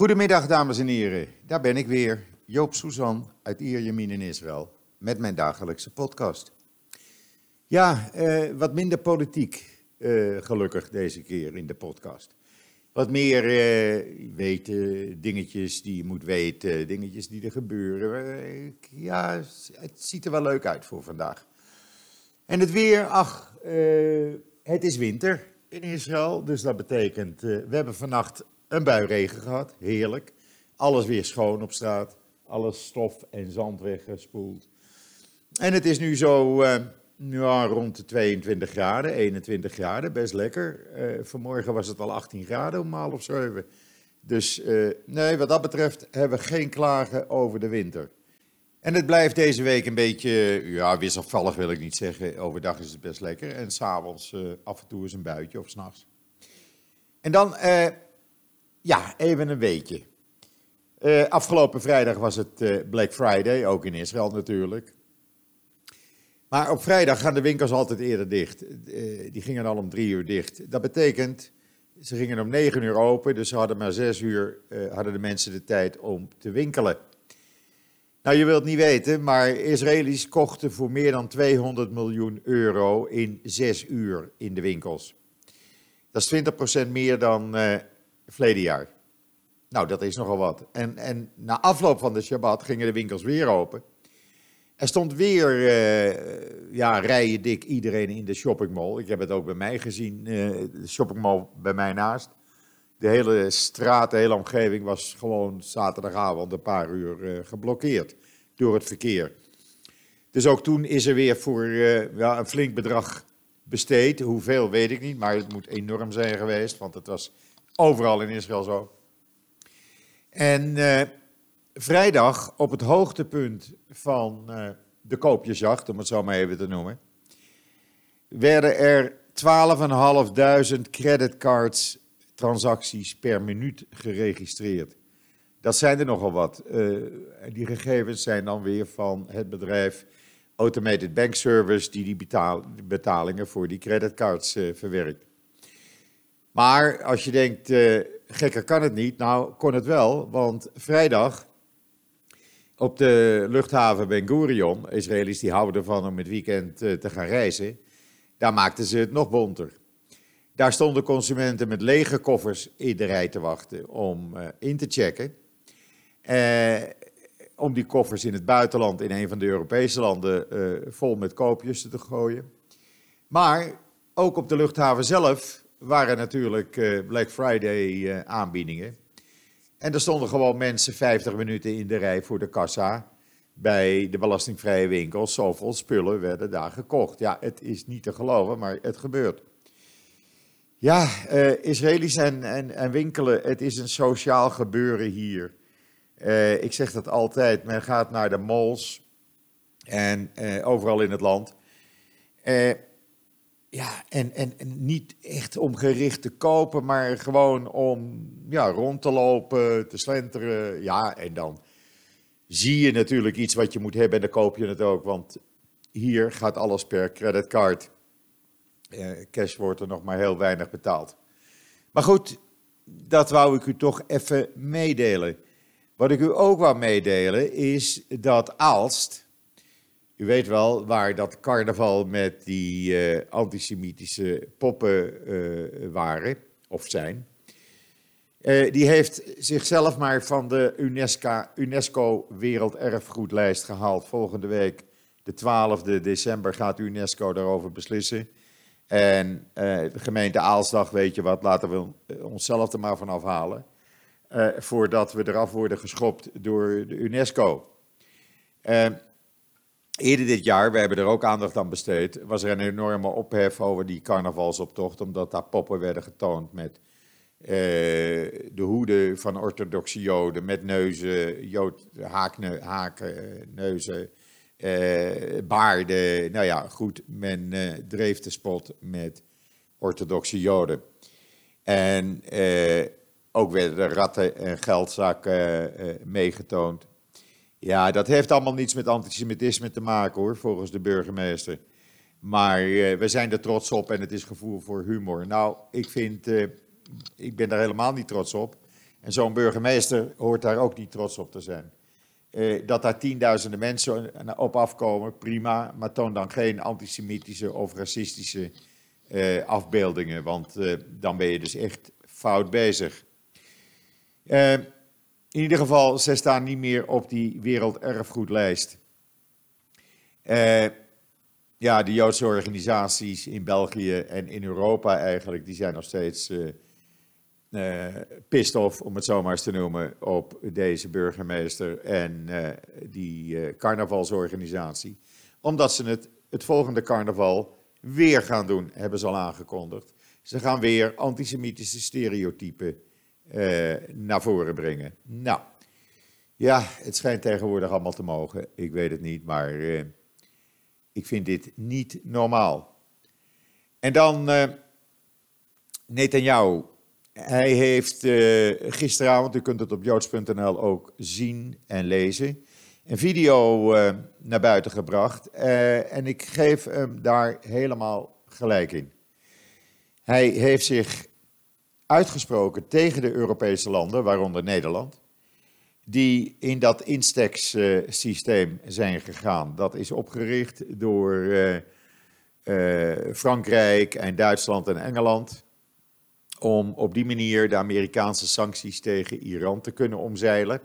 Goedemiddag, dames en heren. Daar ben ik weer, Joop Suzan uit Ierjemien in Israël, met mijn dagelijkse podcast. Ja, eh, wat minder politiek, eh, gelukkig deze keer in de podcast. Wat meer eh, weten, dingetjes die je moet weten, dingetjes die er gebeuren. Ja, het ziet er wel leuk uit voor vandaag. En het weer, ach, eh, het is winter in Israël, dus dat betekent, we hebben vannacht een bui regen gehad, heerlijk. Alles weer schoon op straat, alles stof en zand weggespoeld. En het is nu zo eh, ja, rond de 22 graden, 21 graden, best lekker. Eh, vanmorgen was het al 18 graden om half zeven. Dus eh, nee, wat dat betreft hebben we geen klagen over de winter. En het blijft deze week een beetje, ja, wisselvallig wil ik niet zeggen. Overdag is het best lekker en s'avonds eh af en toe is een buitje of s'nachts. En dan, ja, even een weetje. Eh, afgelopen vrijdag was het eh, Black Friday, ook in Israël natuurlijk. Maar op vrijdag gaan de winkels altijd eerder dicht. Eh, die gingen al om drie uur dicht. Dat betekent, ze gingen om negen uur open, dus ze hadden maar zes uur, hadden de mensen de tijd om te winkelen. Nou, je wilt niet weten, maar Israëli's kochten voor meer dan 200 miljoen euro in zes uur in de winkels. Dat is 20% meer dan verleden jaar. Nou, dat is nogal wat. En, en na afloop van de Shabbat gingen de winkels weer open. Er stond weer eh, ja, rijen dik iedereen in de shoppingmall. Ik heb het ook bij mij gezien, eh, de shoppingmall bij mij naast. De hele straat, de hele omgeving was gewoon zaterdagavond een paar uur eh, geblokkeerd door het verkeer. Dus ook toen is er weer voor ja, een flink bedrag besteed. Hoeveel weet ik niet, maar het moet enorm zijn geweest, want het was overal in Israël zo. En eh, vrijdag, op het hoogtepunt van eh, de koopjesjacht, om het zo maar even te noemen, werden er 12.500 creditcards transacties per minuut geregistreerd. Dat zijn er nogal wat. Eh, die gegevens zijn dan weer van het bedrijf Automated Bank Service, die die betalingen voor die creditcards verwerkt. Maar als je denkt, eh, gekker kan het niet, nou kon het wel, want vrijdag op de luchthaven Ben Gurion, Israëli's die houden ervan om het weekend eh, te gaan reizen, daar maakten ze het nog bonter. Daar stonden consumenten met lege koffers in de rij te wachten om eh, in te checken. Om die koffers in het buitenland, in een van de Europese landen, vol met koopjes te gooien. Maar ook op de luchthaven zelf waren natuurlijk eh, Black Friday eh, aanbiedingen. En er stonden gewoon mensen 50 minuten in de rij voor de kassa bij de belastingvrije winkels. Zoveel spullen werden daar gekocht. Ja, het is niet te geloven, maar het gebeurt. Ja, eh, Israëli's en, en, en winkelen, het is een sociaal gebeuren hier. Ik zeg dat altijd, men gaat naar de malls en overal in het land. Ja, en, en, en niet echt om gericht te kopen, maar gewoon om ja, rond te lopen, te slenteren. Ja, en dan zie je natuurlijk iets wat je moet hebben en dan koop je het ook. Want hier gaat alles per creditcard. Eh, cash wordt er nog maar heel weinig betaald. Maar goed, dat wou ik u toch even meedelen. Wat ik u ook wou meedelen is dat Aalst, u weet wel waar dat carnaval met die eh, antisemitische poppen eh, waren, of zijn. Eh, die heeft zichzelf maar van de UNESCO, UNESCO Werelderfgoedlijst gehaald. Volgende week, de 12e december, gaat UNESCO daarover beslissen. En de gemeente Aalsdag, weet je wat, laten we onszelf er maar van afhalen. voordat we eraf worden geschopt door de UNESCO. Eerder dit jaar, we hebben er ook aandacht aan besteed, was er een enorme ophef over die carnavalsoptocht, omdat daar poppen werden getoond met eh, de hoeden van orthodoxe joden, met neuzen, jood, haakne, haken, neuzen, eh, baarden. Nou ja, goed, men eh, dreef de spot met orthodoxe joden. En ook werden er ratten en geldzakken meegetoond. Ja, dat heeft allemaal niets met antisemitisme te maken hoor, volgens de burgemeester. Maar eh, we zijn er trots op en het is gevoel voor humor. Nou, ik vind, eh, ik ben daar helemaal niet trots op. En zo'n burgemeester hoort daar ook niet trots op te zijn. Eh, dat daar tienduizenden mensen op afkomen, prima. Maar toon dan geen antisemitische of racistische afbeeldingen. Want dan ben je dus echt fout bezig. In ieder geval, ze staan niet meer op die werelderfgoedlijst. Uh, ja, de Joodse organisaties in België en in Europa eigenlijk, die zijn nog steeds uh, pissed off, om het zo maar eens te noemen, op deze burgemeester en die carnavalsorganisatie. Omdat ze het, het volgende carnaval weer gaan doen, hebben ze al aangekondigd. Ze gaan weer antisemitische stereotypen uh, naar voren brengen. Nou, ja, het schijnt tegenwoordig allemaal te mogen. Ik weet het niet, maar uh, ik vind dit niet normaal. En dan uh. Hij heeft gisteravond, u kunt het op joods.nl ook zien en lezen, een video naar buiten gebracht. en ik geef hem daar helemaal gelijk in. Hij heeft zich uitgesproken tegen de Europese landen, waaronder Nederland, die in dat Instex-systeem zijn gegaan. Dat is opgericht door uh, uh, Frankrijk en Duitsland en Engeland. Om op die manier de Amerikaanse sancties tegen Iran te kunnen omzeilen.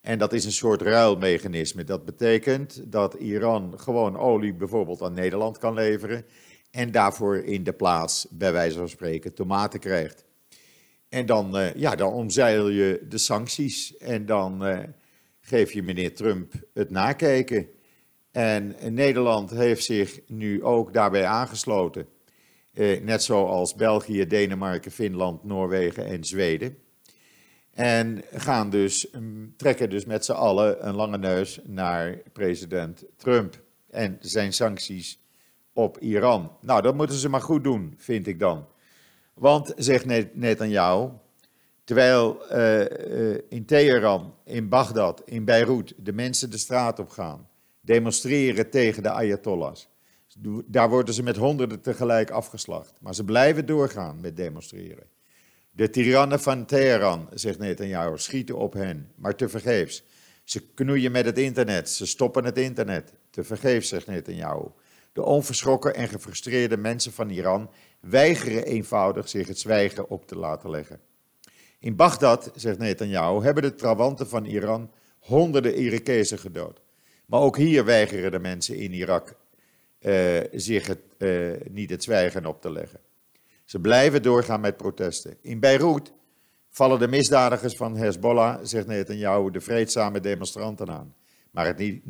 En dat is een soort ruilmechanisme. Dat betekent dat Iran gewoon olie bijvoorbeeld aan Nederland kan leveren. En daarvoor in de plaats, bij wijze van spreken, tomaten krijgt. En dan, uh, ja, dan omzeil je de sancties en dan uh, geef je meneer Trump het nakijken. En Nederland heeft zich nu ook daarbij aangesloten. Net zoals België, Denemarken, Finland, Noorwegen en Zweden. En gaan dus, um, trekken dus met z'n allen een lange neus naar president Trump en zijn sancties op Iran. Nou, dat moeten ze maar goed doen, vind ik dan. Want, zegt Netanyahu, terwijl uh, in Teheran, in Bagdad, in Beirut de mensen de straat op gaan, demonstreren tegen de Ayatollahs, daar worden ze met honderden tegelijk afgeslacht. Maar ze blijven doorgaan met demonstreren. De tirannen van Teheran, zegt Netanyahu, schieten op hen, maar tevergeefs. Ze knoeien met het internet, ze stoppen het internet. Tevergeefs, zegt Netanyahu. De onverschrokken en gefrustreerde mensen van Iran weigeren eenvoudig zich het zwijgen op te laten leggen. In Bagdad, zegt Netanyahu, hebben de trawanten van Iran honderden Irakezen gedood. Maar ook hier weigeren de mensen in Irak uh, zich uh, niet het zwijgen op te leggen. Ze blijven doorgaan met protesten. In Beirut vallen de misdadigers van Hezbollah, zegt Netanyahu, de vreedzame demonstranten aan. Maar het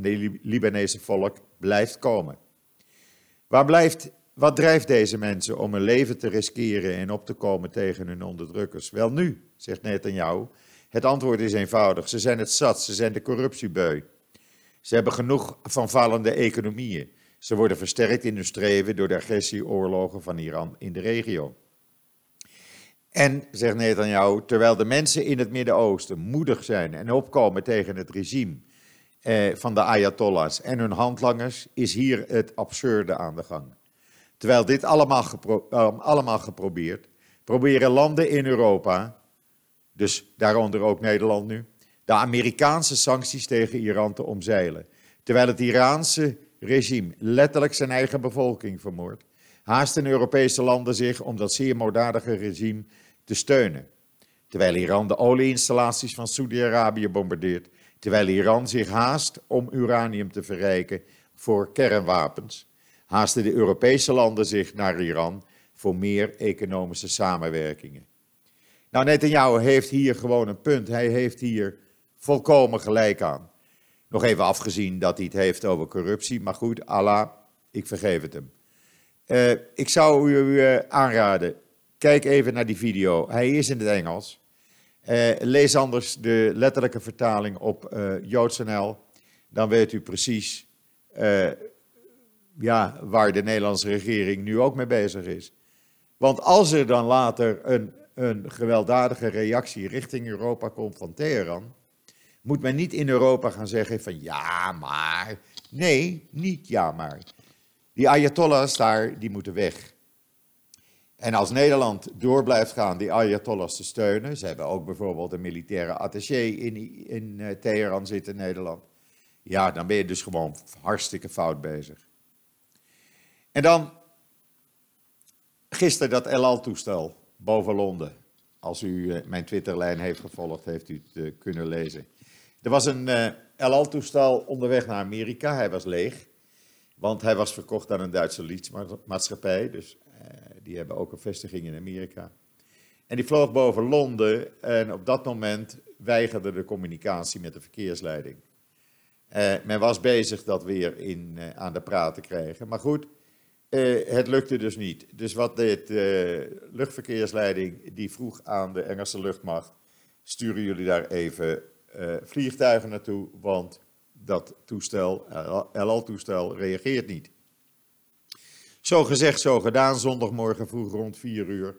Libanese volk blijft komen. Waar blijft wat drijft deze mensen om hun leven te riskeren en op te komen tegen hun onderdrukkers? Wel nu, zegt Netanyahu. Het antwoord is eenvoudig. Ze zijn het zat, ze zijn de corruptiebeu. Ze hebben genoeg van vallende economieën. Ze worden versterkt in hun streven door de agressieoorlogen van Iran in de regio. En, zegt Netanyahu, terwijl de mensen in het Midden-Oosten moedig zijn en opkomen tegen het regime eh, van de Ayatollahs en hun handlangers, is hier het absurde aan de gang. Terwijl dit allemaal, uh, allemaal geprobeerd, proberen landen in Europa, dus daaronder ook Nederland nu, de Amerikaanse sancties tegen Iran te omzeilen. Terwijl het Iraanse regime letterlijk zijn eigen bevolking vermoordt, haasten Europese landen zich om dat zeer moorddadige regime te steunen. Terwijl Iran de olieinstallaties van Saudi-Arabië bombardeert, terwijl Iran zich haast om uranium te verrijken voor kernwapens, haasten de Europese landen zich naar Iran voor meer economische samenwerkingen. Nou, Netanyahu heeft hier gewoon een punt. Hij heeft hier volkomen gelijk aan. Nog even afgezien dat hij het heeft over corruptie, maar goed, Allah, ik vergeef het hem. Uh, ik zou u uh, aanraden, kijk even naar die video. Hij is in het Engels. Uh, lees anders de letterlijke vertaling op JoodsNL. Dan weet u precies ja, waar de Nederlandse regering nu ook mee bezig is. Want als er dan later een, een gewelddadige reactie richting Europa komt van Teheran, moet men niet in Europa gaan zeggen van ja, maar. Nee, niet ja, maar. Die Ayatollahs daar, die moeten weg. En als Nederland door blijft gaan die Ayatollahs te steunen, ze hebben ook bijvoorbeeld een militaire attaché in, in uh, Teheran zitten in Nederland, ja, dan ben je dus gewoon hartstikke fout bezig. En dan gisteren dat El Al-toestel boven Londen. Als u uh, mijn Twitterlijn heeft gevolgd, heeft u het uh, kunnen lezen. Er was een El Al-toestel onderweg naar Amerika, hij was leeg. Want hij was verkocht aan een Duitse lietsmaatschappij, dus die hebben ook een vestiging in Amerika. En die vloog boven Londen en op dat moment weigerde de communicatie met de verkeersleiding. Men was bezig dat weer in, aan de praat te krijgen. Maar goed, uh, het lukte dus niet. Dus wat de luchtverkeersleiding? Die vroeg aan de Engelse luchtmacht: sturen jullie daar even vliegtuigen naartoe? Want dat toestel, LL-toestel, reageert niet. Zo gezegd, zo gedaan, zondagmorgen vroeg rond 4 uur.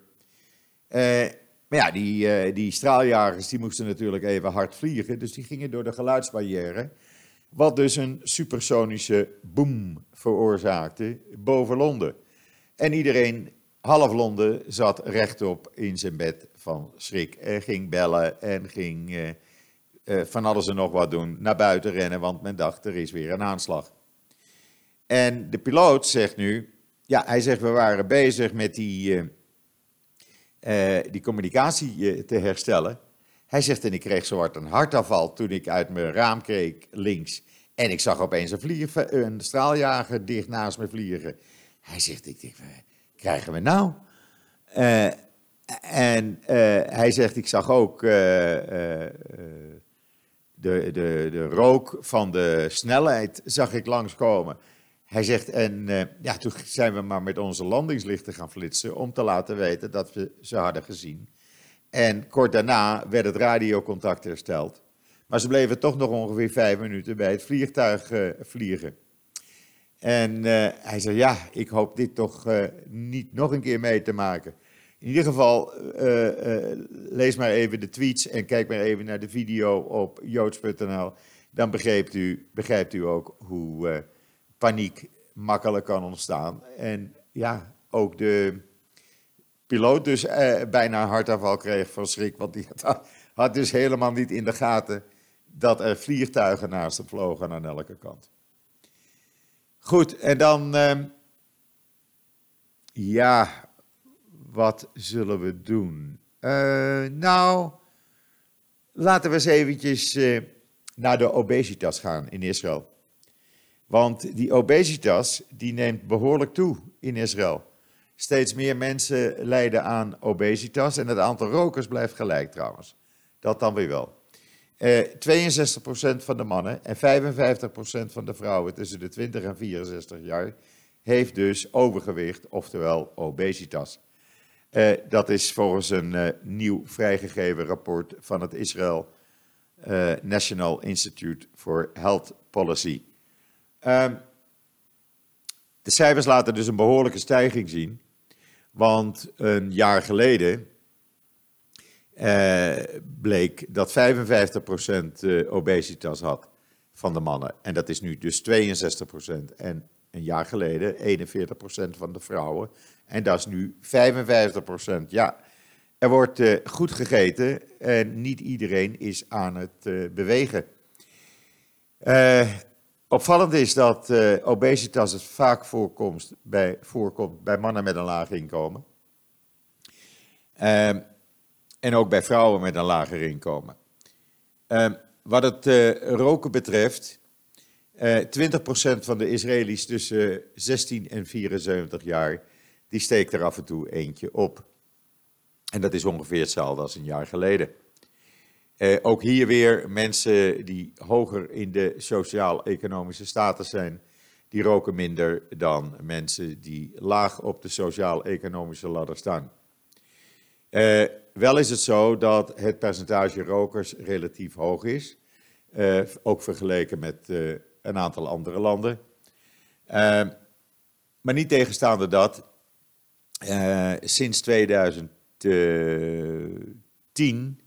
Maar ja, die, die straaljagers die moesten natuurlijk even hard vliegen, dus die gingen door de geluidsbarrière. Wat dus een supersonische boom veroorzaakte boven Londen. En iedereen, half Londen, zat rechtop in zijn bed van schrik. En ging bellen en ging uh, van alles en nog wat doen. Naar buiten rennen, want men dacht er is weer een aanslag. En de piloot zegt nu, ja, hij zegt, we waren bezig met die, uh, die communicatie te herstellen. Hij zegt, en ik kreeg zo een hartafval toen ik uit mijn raam keek links. En ik zag opeens een, vlieg, een straaljager dicht naast me vliegen. Hij zegt, ik denk, krijgen we nou? en hij zegt, ik zag ook de, de, de rook van de snelheid zag ik langskomen. Hij zegt, en ja, toen zijn we maar met onze landingslichten gaan flitsen om te laten weten dat we ze hadden gezien. En kort daarna werd het radiocontact hersteld. Maar ze bleven toch nog ongeveer vijf minuten bij het vliegtuig uh, vliegen. En uh, hij zei, ja, ik hoop dit toch niet nog een keer mee te maken. In ieder geval, lees maar even de tweets en kijk maar even naar de video op joods.nl. Dan begrijpt u, begrijpt u ook hoe paniek makkelijk kan ontstaan. En ja, ook de piloot dus eh, bijna een hartaanval kreeg van schrik, want die had, dus helemaal niet in de gaten dat er vliegtuigen naast hem vlogen aan elke kant. Goed, en dan, eh, ja, wat zullen we doen? Uh, nou, laten we eens eventjes uh, naar de obesitas gaan in Israël. Want die obesitas die neemt behoorlijk toe in Israël. Steeds meer mensen lijden aan obesitas en het aantal rokers blijft gelijk trouwens. Dat dan weer wel. Eh, 62% van de mannen en 55% van de vrouwen tussen de 20 en 64 jaar heeft dus overgewicht, oftewel obesitas. Eh, dat is volgens een uh, nieuw vrijgegeven rapport van het Israel uh, National Institute for Health Policy. Uh, de cijfers laten dus een behoorlijke stijging zien. Want een jaar geleden uh, bleek dat 55% eh, obesitas had van de mannen. En dat is nu dus 62%. En een jaar geleden 41% van de vrouwen. En dat is nu 55%. Ja, er wordt uh, goed gegeten en niet iedereen is aan het bewegen. Uh, Opvallend is dat uh, obesitas het vaak voorkomt bij, bij mannen met een laag inkomen. Uh, en ook bij vrouwen met een lager inkomen. Uh, wat het uh, roken betreft, 20% van de Israëli's tussen 16 en 74 jaar, die steekt er af en toe eentje op. En dat is ongeveer hetzelfde als een jaar geleden. Eh, ook hier weer mensen die hoger in de sociaal-economische status zijn, die roken minder dan mensen die laag op de sociaal-economische ladder staan. Eh, wel is het zo dat het percentage rokers relatief hoog is, eh, ook vergeleken met een aantal andere landen. Maar niet tegenstaande dat, sinds 2010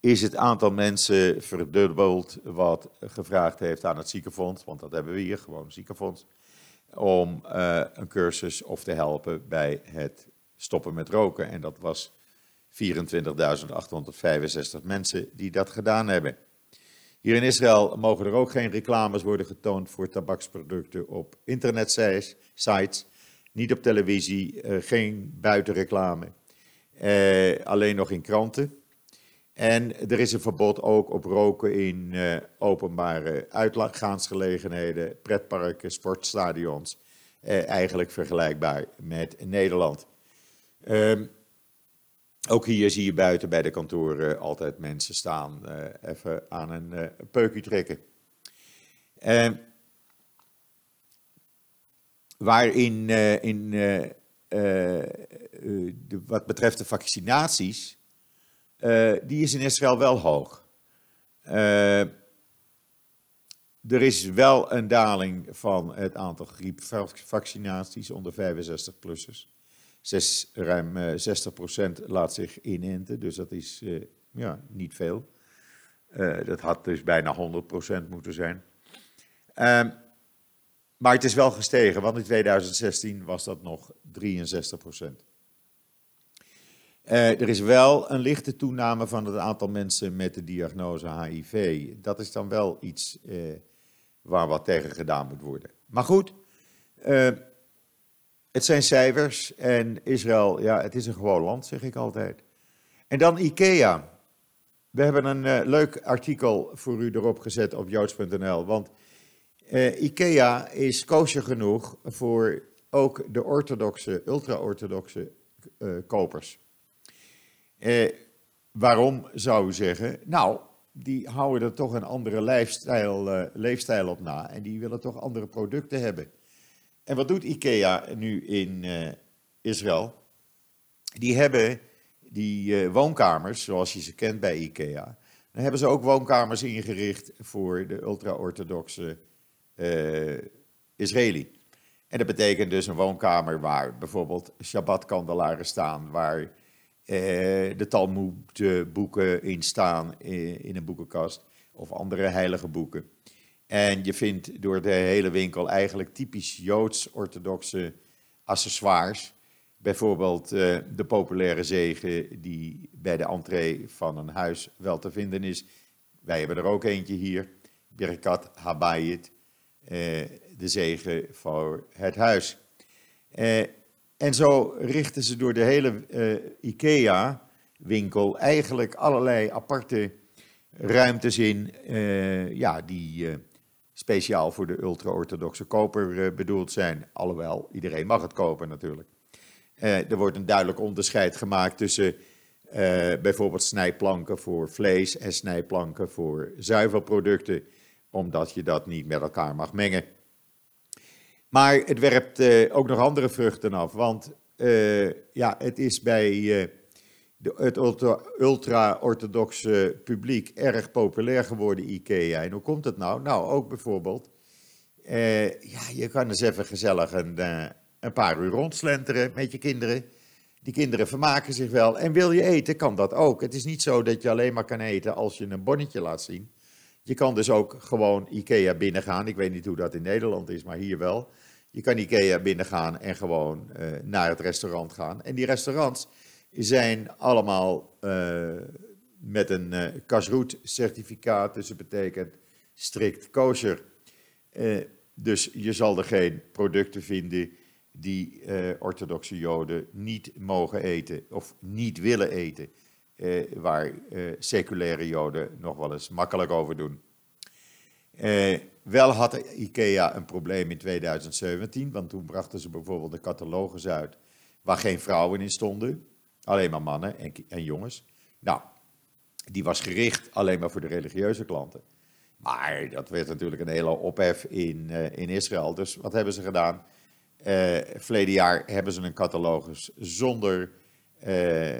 is het aantal mensen verdubbeld wat gevraagd heeft aan het ziekenfonds, want dat hebben we hier, gewoon een ziekenfonds, om uh, een cursus of te helpen bij het stoppen met roken. En dat was 24.865 mensen die dat gedaan hebben. Hier in Israël mogen er ook geen reclames worden getoond voor tabaksproducten op internetsites, niet op televisie, uh, geen buitenreclame, uh, alleen nog in kranten. En er is een verbod ook op roken in uh, openbare uitgaansgelegenheden, pretparken, sportstadions. eigenlijk vergelijkbaar met Nederland. Ehm, ook hier zie je buiten bij de kantoren altijd mensen staan, uh, even aan een uh, peukje trekken. Uh, waarin in, wat betreft de vaccinaties, die is in Israël wel hoog. er is wel een daling van het aantal griepvaccinaties onder 65-plussers. Zes, ruim 60% eh, laat zich inenten, dus dat is ja, niet veel. Dat had dus bijna 100% moeten zijn. Uh, maar het is wel gestegen, want in 2016 was dat nog 63%. Er is wel een lichte toename van het aantal mensen met de diagnose HIV. Dat is dan wel iets waar wat tegen gedaan moet worden. Maar goed, het zijn cijfers en Israël, ja, het is een gewoon land, zeg ik altijd. En dan IKEA. We hebben een leuk artikel voor u erop gezet op joods.nl, want IKEA is kosher genoeg voor ook de orthodoxe, ultra-orthodoxe uh, kopers. waarom zou u zeggen? Nou, die houden er toch een andere leefstijl, leefstijl op na en die willen toch andere producten hebben. En wat doet IKEA nu in uh, Israël? Die hebben die uh, woonkamers, zoals je ze kent bij IKEA. Dan hebben ze ook woonkamers ingericht voor de ultra-orthodoxe Israëli. En dat betekent dus een woonkamer waar bijvoorbeeld Shabbat-kandelaren staan, waar de Talmud-boeken in staan in een boekenkast, of andere heilige boeken. En je vindt door de hele winkel eigenlijk typisch joods-orthodoxe accessoires. Bijvoorbeeld de populaire zegen die bij de entree van een huis wel te vinden is. Wij hebben er ook eentje hier, Birkat Habayit, de zegen voor het huis. Uh, en zo richten ze door de hele IKEA-winkel eigenlijk allerlei aparte ruimtes in, ja, die speciaal voor de ultra-orthodoxe koper bedoeld zijn. Alhoewel, iedereen mag het kopen natuurlijk. Er wordt een duidelijk onderscheid gemaakt tussen bijvoorbeeld snijplanken voor vlees en snijplanken voor zuivelproducten, omdat je dat niet met elkaar mag mengen. Maar het werpt ook nog andere vruchten af, want ja, het is bij de, het ultra-orthodoxe publiek erg populair geworden, IKEA. En hoe komt het nou? Nou, ook bijvoorbeeld, eh, ja, je kan eens even gezellig een, een paar uur rondslenteren met je kinderen. Die kinderen vermaken zich wel. En wil je eten, kan dat ook. Het is niet zo dat je alleen maar kan eten als je een bonnetje laat zien. Je kan dus ook gewoon IKEA binnengaan. Ik weet niet hoe dat in Nederland is, maar hier wel. Je kan IKEA binnengaan en gewoon uh, naar het restaurant gaan. En die restaurants, zijn allemaal uh, met een uh, kasroet certificaat, dus dat betekent strikt kosher. Dus je zal er geen producten vinden die orthodoxe joden niet mogen eten of niet willen eten, waar seculaire joden nog wel eens makkelijk over doen. wel had IKEA een probleem in 2017, want toen brachten ze bijvoorbeeld de catalogus uit waar geen vrouwen in stonden. Alleen maar mannen en, en jongens. Nou, die was gericht alleen maar voor de religieuze klanten. Maar dat werd natuurlijk een hele ophef in, uh, in Israël. Dus wat hebben ze gedaan? Uh, verleden jaar hebben ze een catalogus zonder uh,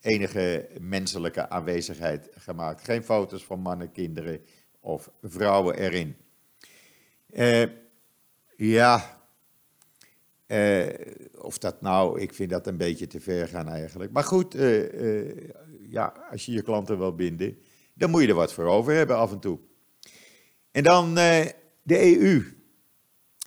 enige menselijke aanwezigheid gemaakt. Geen foto's van mannen, kinderen of vrouwen erin. ja, uh, of dat nou, ik vind dat een beetje te ver gaan eigenlijk. Maar goed, uh, ja, als je je klanten wil binden, dan moet je er wat voor over hebben af en toe. En dan de EU.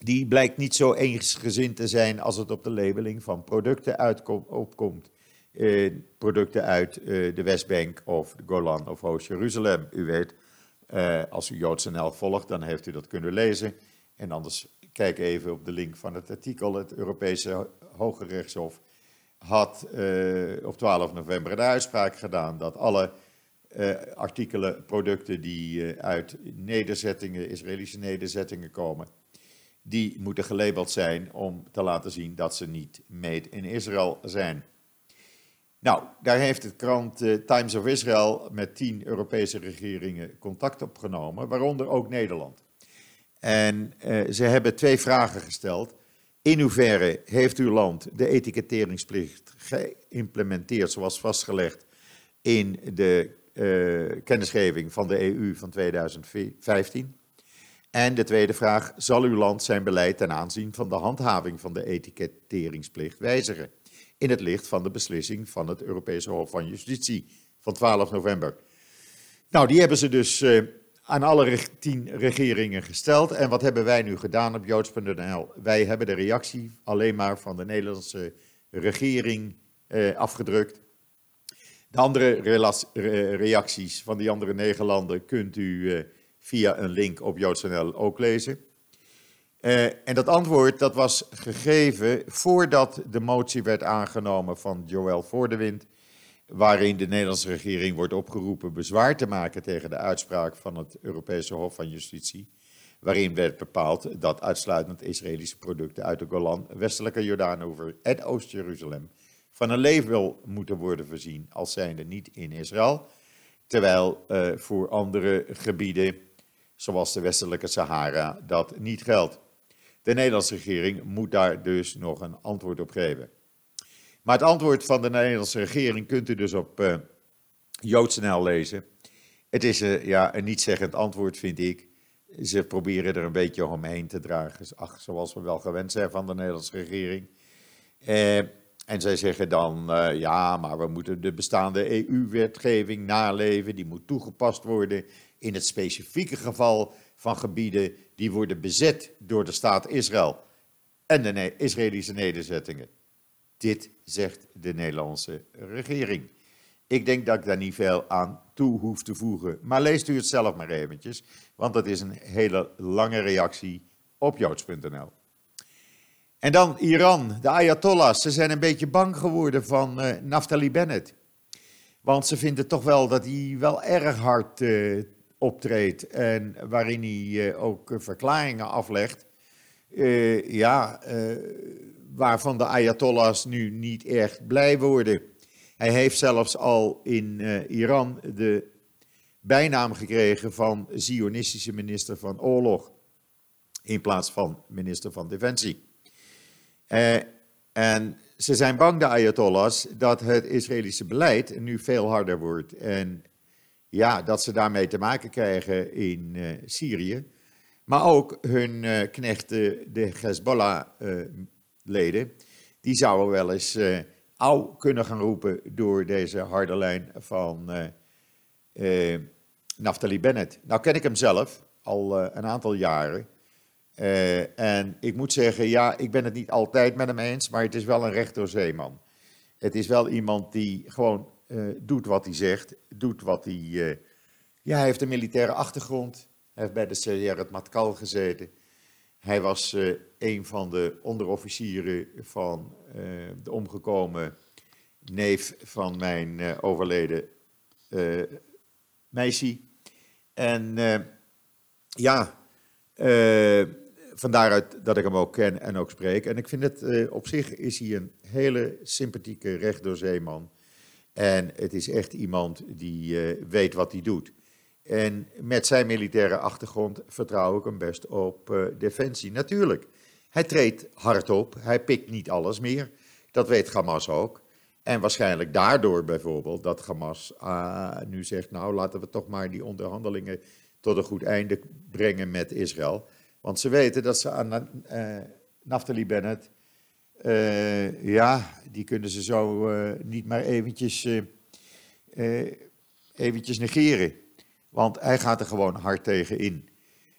die blijkt niet zo eensgezind te zijn als het op de labeling van producten uitkom, opkomt. Eh, producten uit eh, de Westbank of de Golan of Oost-Jeruzalem. U weet, eh, als u Joods NL volgt, dan heeft u dat kunnen lezen. En anders kijk even op de link van het artikel. Het Europese Hoge Rechtshof had op 12 november de uitspraak gedaan dat alle artikelen, producten die uit nederzettingen, Israëlische nederzettingen komen, die moeten gelabeld zijn om te laten zien dat ze niet made in Israël zijn. Nou, daar heeft de krant uh, Times of Israel met tien Europese regeringen contact opgenomen, waaronder ook Nederland. En ze hebben twee vragen gesteld. In hoeverre heeft uw land de etiketteringsplicht geïmplementeerd zoals vastgelegd in de uh, kennisgeving van de EU van 2015? En de tweede vraag, zal uw land zijn beleid ten aanzien van de handhaving van de etiketteringsplicht wijzigen? In het licht van de beslissing van het Europese Hof van Justitie van 12 november. Nou, die hebben ze dus uh, aan alle tien regeringen gesteld. En wat hebben wij nu gedaan op joods.nl? Wij hebben de reactie alleen maar van de Nederlandse regering uh, afgedrukt. De andere reacties van die andere negen landen kunt u uh, via een link op joods.nl ook lezen. Uh, en dat antwoord dat was gegeven voordat de motie werd aangenomen van Joël Voordewind waarin de Nederlandse regering wordt opgeroepen bezwaar te maken tegen de uitspraak van het Europese Hof van Justitie, waarin werd bepaald dat uitsluitend Israëlische producten uit de Golan, westelijke Jordaanover en Oost-Jeruzalem van een label moeten worden voorzien als zijnde niet in Israël, terwijl uh, voor andere gebieden, zoals de westelijke Sahara, dat niet geldt. De Nederlandse regering moet daar dus nog een antwoord op geven. Maar het antwoord van de Nederlandse regering kunt u dus op uh, joods.nl lezen. Het is uh, ja, een niet-zeggend antwoord, vind ik. Ze proberen er een beetje omheen te dragen, ach, zoals we wel gewend zijn van de Nederlandse regering. Uh, en zij zeggen dan, ja, maar we moeten de bestaande EU-wetgeving naleven, die moet toegepast worden in het specifieke geval van gebieden die worden bezet door de staat Israël en de Israëlische nederzettingen. Dit zegt de Nederlandse regering. Ik denk dat ik daar niet veel aan toe hoef te voegen. Maar leest u het zelf maar eventjes, want dat is een hele lange reactie op joods.nl. En dan Iran, de Ayatollahs. Ze zijn een beetje bang geworden van uh, Naftali Bennett. Want ze vinden toch wel dat hij wel erg hard uh, optreedt. En waarin hij uh, ook verklaringen aflegt. ja, waarvan de Ayatollahs nu niet erg blij worden. Hij heeft zelfs al in Iran de bijnaam gekregen van Zionistische minister van Oorlog, in plaats van minister van Defensie. En ze zijn bang, de Ayatollahs, dat het Israëlische beleid nu veel harder wordt. En ja, dat ze daarmee te maken krijgen in uh, Syrië. Maar ook hun knechten, de Hezbollah leden, die zouden wel eens au kunnen gaan roepen door deze harde lijn van Naftali Bennett. Nou ken ik hem zelf al een aantal jaren. en ik moet zeggen, ja, ik ben het niet altijd met hem eens, maar het is wel een recht Het is wel iemand die gewoon doet wat hij zegt, doet wat hij... ja, hij heeft een militaire achtergrond, hij heeft bij de Seyeret Matkal gezeten. Hij was uh, een van de onderofficieren van uh, de omgekomen neef van mijn uh, overleden meisje. En ja, vandaaruit dat ik hem ook ken en ook spreek. En ik vind het op zich is hij een hele sympathieke rechtdoorzeeman. En het is echt iemand die weet wat hij doet. En met zijn militaire achtergrond vertrouw ik hem best op uh, defensie. Natuurlijk, hij treedt hard op, hij pikt niet alles meer. Dat weet Hamas ook. En waarschijnlijk daardoor bijvoorbeeld dat Hamas uh, nu zegt, nou laten we toch maar die onderhandelingen tot een goed einde brengen met Israël. Want ze weten dat ze aan uh, Naftali Bennett, ja, die kunnen ze zo niet maar eventjes, eventjes negeren. Want hij gaat er gewoon hard tegen in.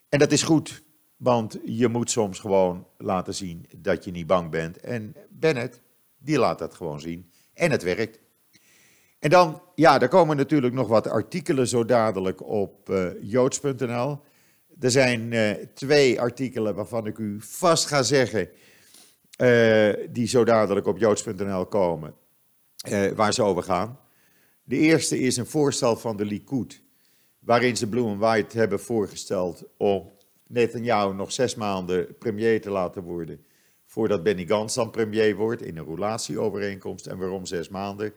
En dat is goed. Want je moet soms gewoon laten zien dat je niet bang bent. En Bennett, die laat dat gewoon zien. En het werkt. En dan, ja, er komen natuurlijk nog wat artikelen zo dadelijk op joods.nl. Er zijn twee artikelen waarvan ik u vast ga zeggen, uh, die zo dadelijk op joods.nl komen, waar ze over gaan. De eerste is een voorstel van de Likud, waarin ze Blue White hebben voorgesteld om Netanyahu nog zes maanden premier te laten worden, voordat Benny Gantz dan premier wordt in een relatieovereenkomst. En waarom zes maanden?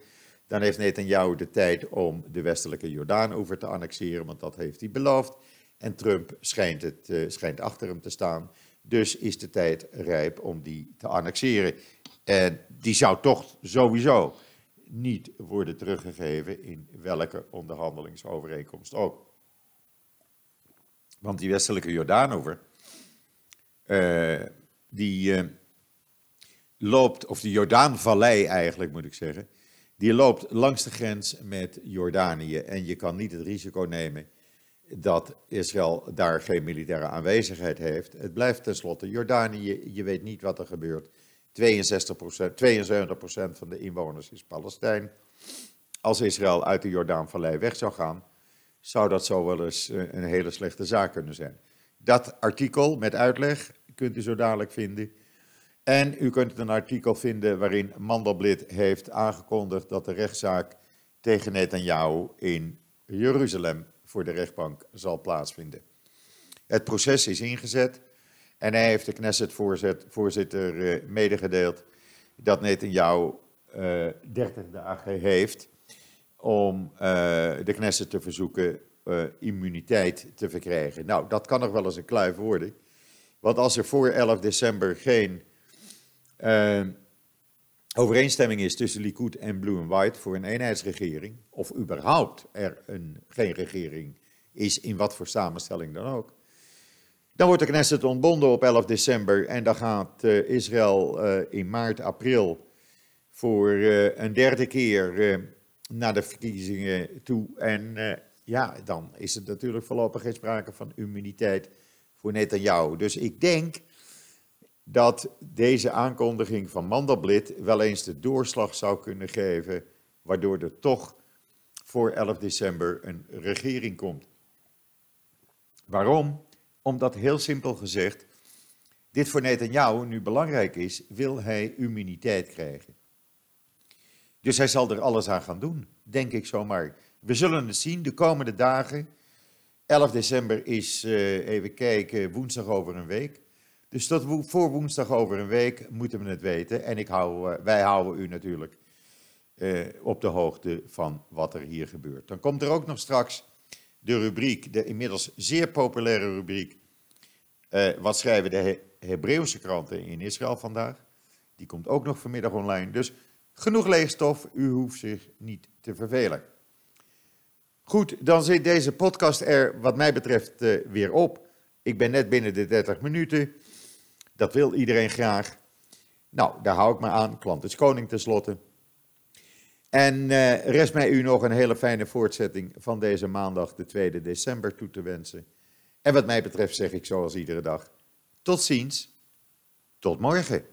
Dan heeft Netanyahu de tijd om de westelijke Jordaan over te annexeren, want dat heeft hij beloofd. En Trump schijnt, het, uh, schijnt achter hem te staan. Dus is de tijd rijp om die te annexeren. En die zou toch sowieso niet worden teruggegeven in welke onderhandelingsovereenkomst ook. Want die westelijke Jordaan over, uh, die uh, loopt, of de Jordaanvallei eigenlijk moet ik zeggen, die loopt langs de grens met Jordanië. En je kan niet het risico nemen dat Israël daar geen militaire aanwezigheid heeft. Het blijft tenslotte Jordanië, je weet niet wat er gebeurt. 62%, 72% van de inwoners is Palestijn. Als Israël uit de Jordaanvallei weg zou gaan, zou dat zo wel eens eh, een hele slechte zaak kunnen zijn. Dat artikel met uitleg kunt u zo dadelijk vinden en u kunt een artikel vinden waarin Mandelblit heeft aangekondigd dat de rechtszaak tegen Netanyahu in Jeruzalem voor de rechtbank zal plaatsvinden. Het proces is ingezet en hij heeft de Knesset-voorzitter eh, medegedeeld dat Netanyahu uh, eh, 30 dagen heeft om uh, de Knesset te verzoeken uh, immuniteit te verkrijgen. Nou, dat kan nog wel eens een kluif worden. Want als er voor 11 december geen overeenstemming is tussen Likud en Blue and White voor een eenheidsregering, of überhaupt er een, geen regering is, in wat voor samenstelling dan ook, dan wordt de Knesset ontbonden op 11 december en dan gaat uh, Israël uh, in maart, april voor uh, een derde keer naar de verkiezingen toe. En ja, dan is het natuurlijk voorlopig geen sprake van immuniteit voor Netanyahu. Dus ik denk dat deze aankondiging van Mandelblit wel eens de doorslag zou kunnen geven, waardoor er toch voor 11 december een regering komt. Waarom? Omdat heel simpel gezegd, dit voor Netanyahu nu belangrijk is, wil hij immuniteit krijgen. Dus hij zal er alles aan gaan doen, denk ik zomaar. We zullen het zien de komende dagen. 11 december is, uh, even kijken, woensdag over een week. Dus tot voor woensdag over een week moeten we het weten. En ik hou, uh, wij houden u natuurlijk uh, op de hoogte van wat er hier gebeurt. Dan komt er ook nog straks de rubriek, de inmiddels zeer populaire rubriek. Uh, wat schrijven de He Hebreeuwse kranten in Israël vandaag? Die komt ook nog vanmiddag online. Dus genoeg leegstof, u hoeft zich niet te vervelen. Goed, dan zit deze podcast er wat mij betreft weer op. Ik ben net binnen de 30 minuten. Dat wil iedereen graag. Nou, daar hou ik me aan. Klant is koning tenslotte. En uh, rest mij u nog een hele fijne voortzetting van deze maandag, de 2 december, toe te wensen. En wat mij betreft zeg ik zoals iedere dag, tot ziens, tot morgen.